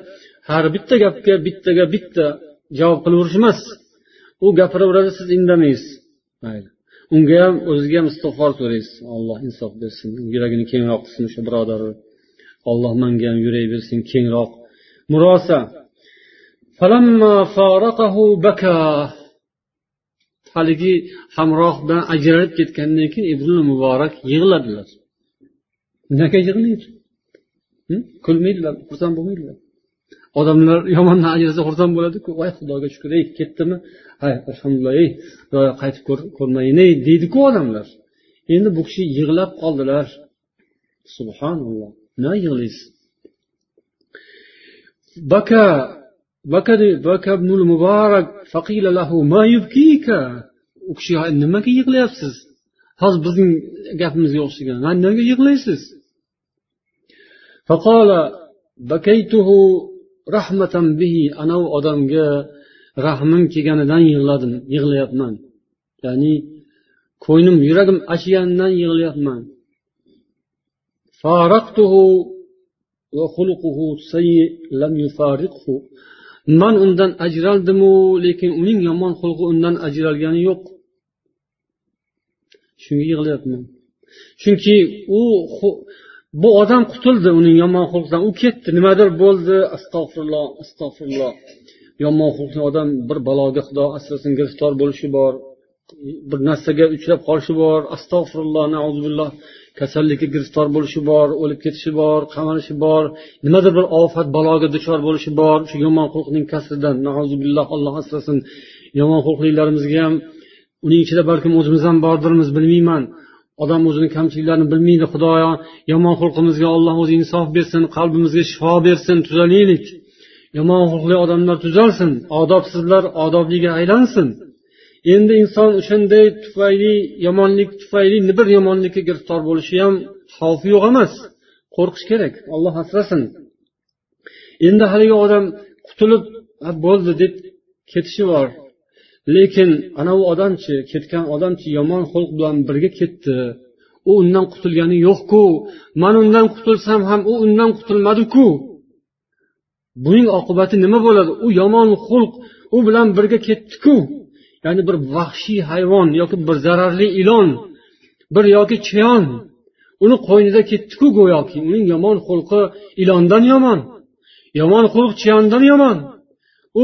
A: har bitta gapga bittaga bitta javob qilaverish emas u gapiraveradi siz indamaysiz mayli. Unga ham o'ziga ham istig'for so'raysiz. Alloh insof bersin. Yuragini kengroq qilsin o'sha birodarni. Alloh manga ham yurak bersin kengroq. Murosa. Haligi hamroh bilan ajralib ketgandan keyin ibn muborak yig'ladilar. Nega yig'laydi? Kulmaydilar xursand bo'lmaydilar. Odamlar yomondan ajrasa xursand bo'ladiku. Voy xudoga shukur ey ketdimi? hay alhamdulillah ey xudoyo qaytib ko'rmayin ey deydiku odamlar endi bu kishi yig'lab qoldilar subhanalloh nima yig'laysiz baka bakadi baka ibnul muborak faqila lahu ma yubkika u kishi nimaga yig'layapsiz hozir bizning gapimizga o'xshagan nimaga yig'laysiz فقال بكيته rahmatan bihi anavi odamga rahmim kelganidan yig'ladim yig'layapman. Ya'ni ko'nglim yuragim achiganidan yig'layapman. Man undan ajraldimu lekin uning yomon xulqi undan ajralgani yo'q. Shunga yig'layapman. Chunki u bu odam qutuldi uning yomon xulqidan. U ketdi. Nimadir bo'ldi. Astag'firulloh astag'firulloh. Yomon xulqli odam bir baloga xudo asrasin giriftor bo'lishi bor bir narsaga uchrab qolishi bor. Astag'firulloh nauzubilloh. Kasallikka giriftor bo'lishi bor o'lib ketishi bor qamalishi bor. Nimadir bir ofat baloga duchor bo'lishi bor. Shu yomon xulqning kasridan nauzubilloh alloh asrasin. Yomon xulqlilarimizga ham uning ichida balkim o'zimiz ham bordirmiz bilmayman. Odam o'zini kamchiliklarini bilmaydi xudoyo. Yomon xulqimizga olloh o'zi insof bersin qalbimizga shifo bersin tuzalaylik yomon xulqli odamlar tuzalsin odobsizlar odobliga aylansin. Endi inson o'shanday tufayli yomonlik tufayli bir yomonlikka giriftor bo'lishi ham xavfi yo'q emas. Qo'rqish kerak olloh asrasin. Endi haligi odam qutulib bo'ldi deb ketishi bor. Lekin anavi odamchi ketgan odamchi yomon xulq bilan birga ketdi. U undan qutulgani yo'qku. Man undan qutulsam ham u undan qutulmadiku. Buning oqibati nima bo'ladi? U yomon xulq u bilan birga ketdiku. Ya'ni bir vahshiy hayvon yoki bir zararli ilon bir yoki chayon uni qo'ynida ketdiku go'yoki. Uning yomon xulqi ilondan yomon yomon xulq chiyondan yomon. U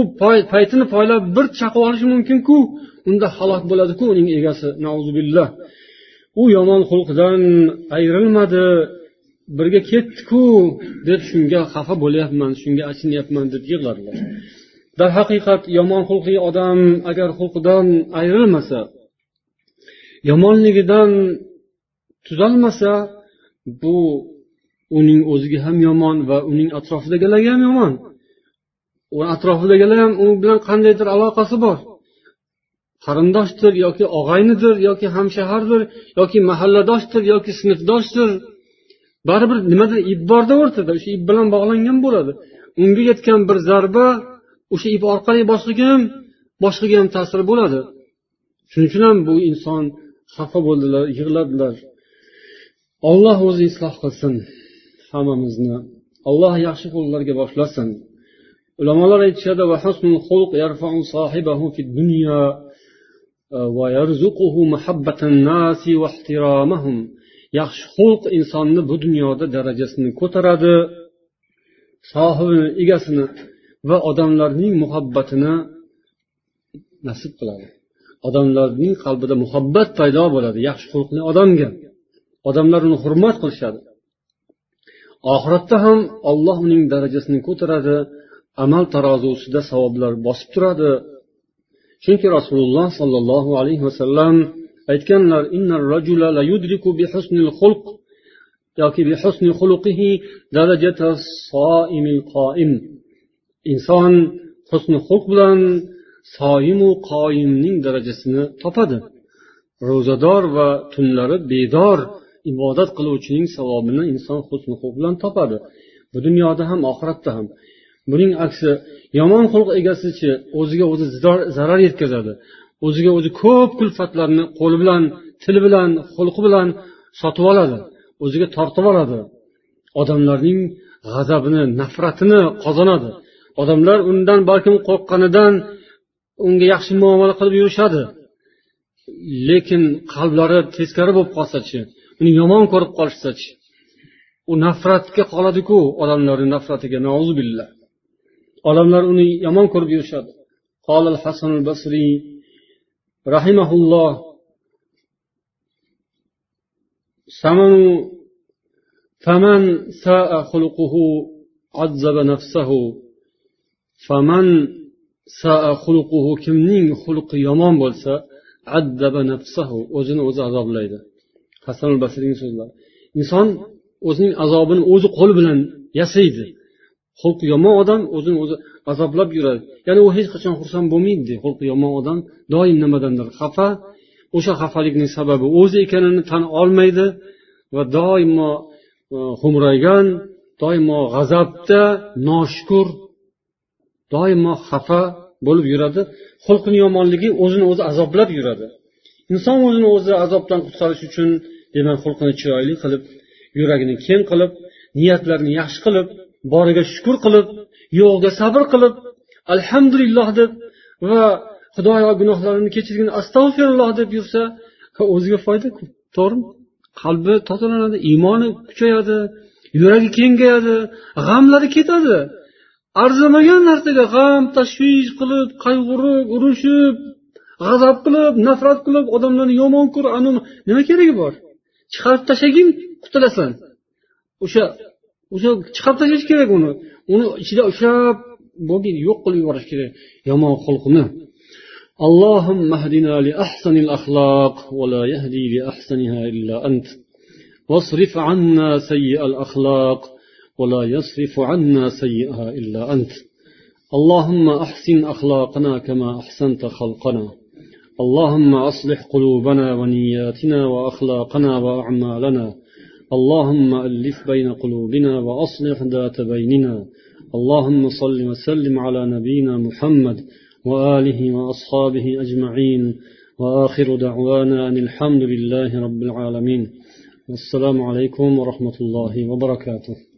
A: paytini poylab bir chaqib olishi mumkinku. Unda halok bo'ladiku uning egasi. Nauzubillah. U yomon xulqdan ayrilmadi. Birga ketdiku deb shunga xafa bo'lyapman shunga achinyapman deb yig'ladilar. Darhaqiqat yomon xulqli odam agar xulqidan ayrilmasa yomonligidan tuzalmasa bu uning o'ziga ham yomon va uning atrofidagilarga ham yomon. U atrofidagilar ham u bilan qandaydir aloqasi bor. Qarindoshdir yoki og'aynidir yoki hamshahardir yoki mahalladoshdir yoki sinfdoshdir. Baribir nimadir ip borda o'rtada o'sha ip bilan bog'langan bo'ladi. Unga yetgan bir zarba o'sha ip orqali boshqaga ham boshqaga ham ta'sir bo'ladi. Shuning uchun ham bu inson xafa bo'ldilar yig'ladilar. Olloh o'zi isloh qilsin hammamizni. Alloh yaxshi qo'llarga boshlasin. Ulamolar aytishadi yaxshi xulq insonni bu dunyoda darajasini ko'taradi sohibini egasini va odamlarning muhabbatini nasib qiladi. Odamlarning qalbida muhabbat paydo bo'ladi yaxshi xulqli odamga. Odamlar uni hurmat qilishadi. Oxiratda ham olloh uning darajasini ko'taradi amal tarozusida savoblar bosib turadi. Chunki rasululloh sollallohu alayhi vasallam aytganlar yoki inson husni xulq bilan soimu qoyimning darajasini topadi. Ro'zador va tunlari bedor ibodat qiluvchining savobini inson husni xulq bilan topadi. Bu dunyoda ham oxiratda ham. Buning aksi yomon xulq egasichi o'ziga o'zi zarar yetkazadi. O'ziga o'zi ko'p kulfatlarni qo'li bilan tili bilan xulqi bilan sotib oladi o'ziga tortib oladi. Odamlarning g'azabini nafratini qozonadi. Odamlar undan balkim qo'rqqanidan unga yaxshi muomala qilib yurishadi. Lekin qalblari teskari bo'lib qolsachi uni yomon ko'rib qolishsachi u nafratga qoladiku odamlarni nafratiga billah odamlar uni yomon ko'rib yurishadi. قال الحسن البصري رحمه الله ثمن فمن ساء خلقه عذب نفسه فمن ساء خلقه kimning xulqi yomon bo'lsa addaba nafsahu o'zini o'zi azoblaydi hasan basriyning so'zlari inson o'zining azobini o'zi qo'li bilan yasaydi Xulqi yomon odam o'zini o'zi azoblab yuradi. Ya'ni u hech qachon xursand bo'lmaydi. Xulqi yomon odam doim nimadandir xafa. O'sha xafalikning sababi o'zi ekanini tan olmaydi va doimo e, xo'mraygan doimo g'azabda noshukur doimo xafa bo'lib yuradi. Xulqini yomonligi o'zini o'zi azoblab yuradi. Inson o'zini o'zi azobdan qutqarish uchun demak xulqini chiroyli qilib yuragini keng qilib niyatlarini yaxshi qilib boriga shukur qilib yo'qga sabr qilib alhamdulillah deb va xudoyo gunohlarimni kechirgin astag'firulloh deb yursa o'ziga foyda to'g'rimi? Qalbi tozalanadi iymoni kuchayadi yuragi kengayadi g'amlari ketadi. Arzimagan narsaga g'am tashvish qilib qayg'urib urushib g'azab qilib nafrat qilib odamlarni yomon ko'rib nima keragi bor? Chiqarib tashlagin qutulasan. O'sha o'sha chiqarib tashlash kerak uni uni ichida ushlab bo'lmaydi yo'q qilib yuborish kerak yomon xulqni اللهم اهدنا لأحسن الأخلاق ولا يهدي لأحسنها إلا أنت واصرف عنا سيء الأخلاق ولا يصرف عنا سيئها إلا أنت اللهم أحسن أخلاقنا كما أحسنت خلقنا اللهم أصلح قلوبنا ونياتنا وأخلاقنا وأعمالنا اللهم ألف بين قلوبنا وأصلح ذات بيننا. اللهم صل وسلم على نبينا محمد وآله وأصحابه أجمعين. وآخر دعوانا أن الحمد لله رب العالمين. والسلام عليكم ورحمة الله وبركاته.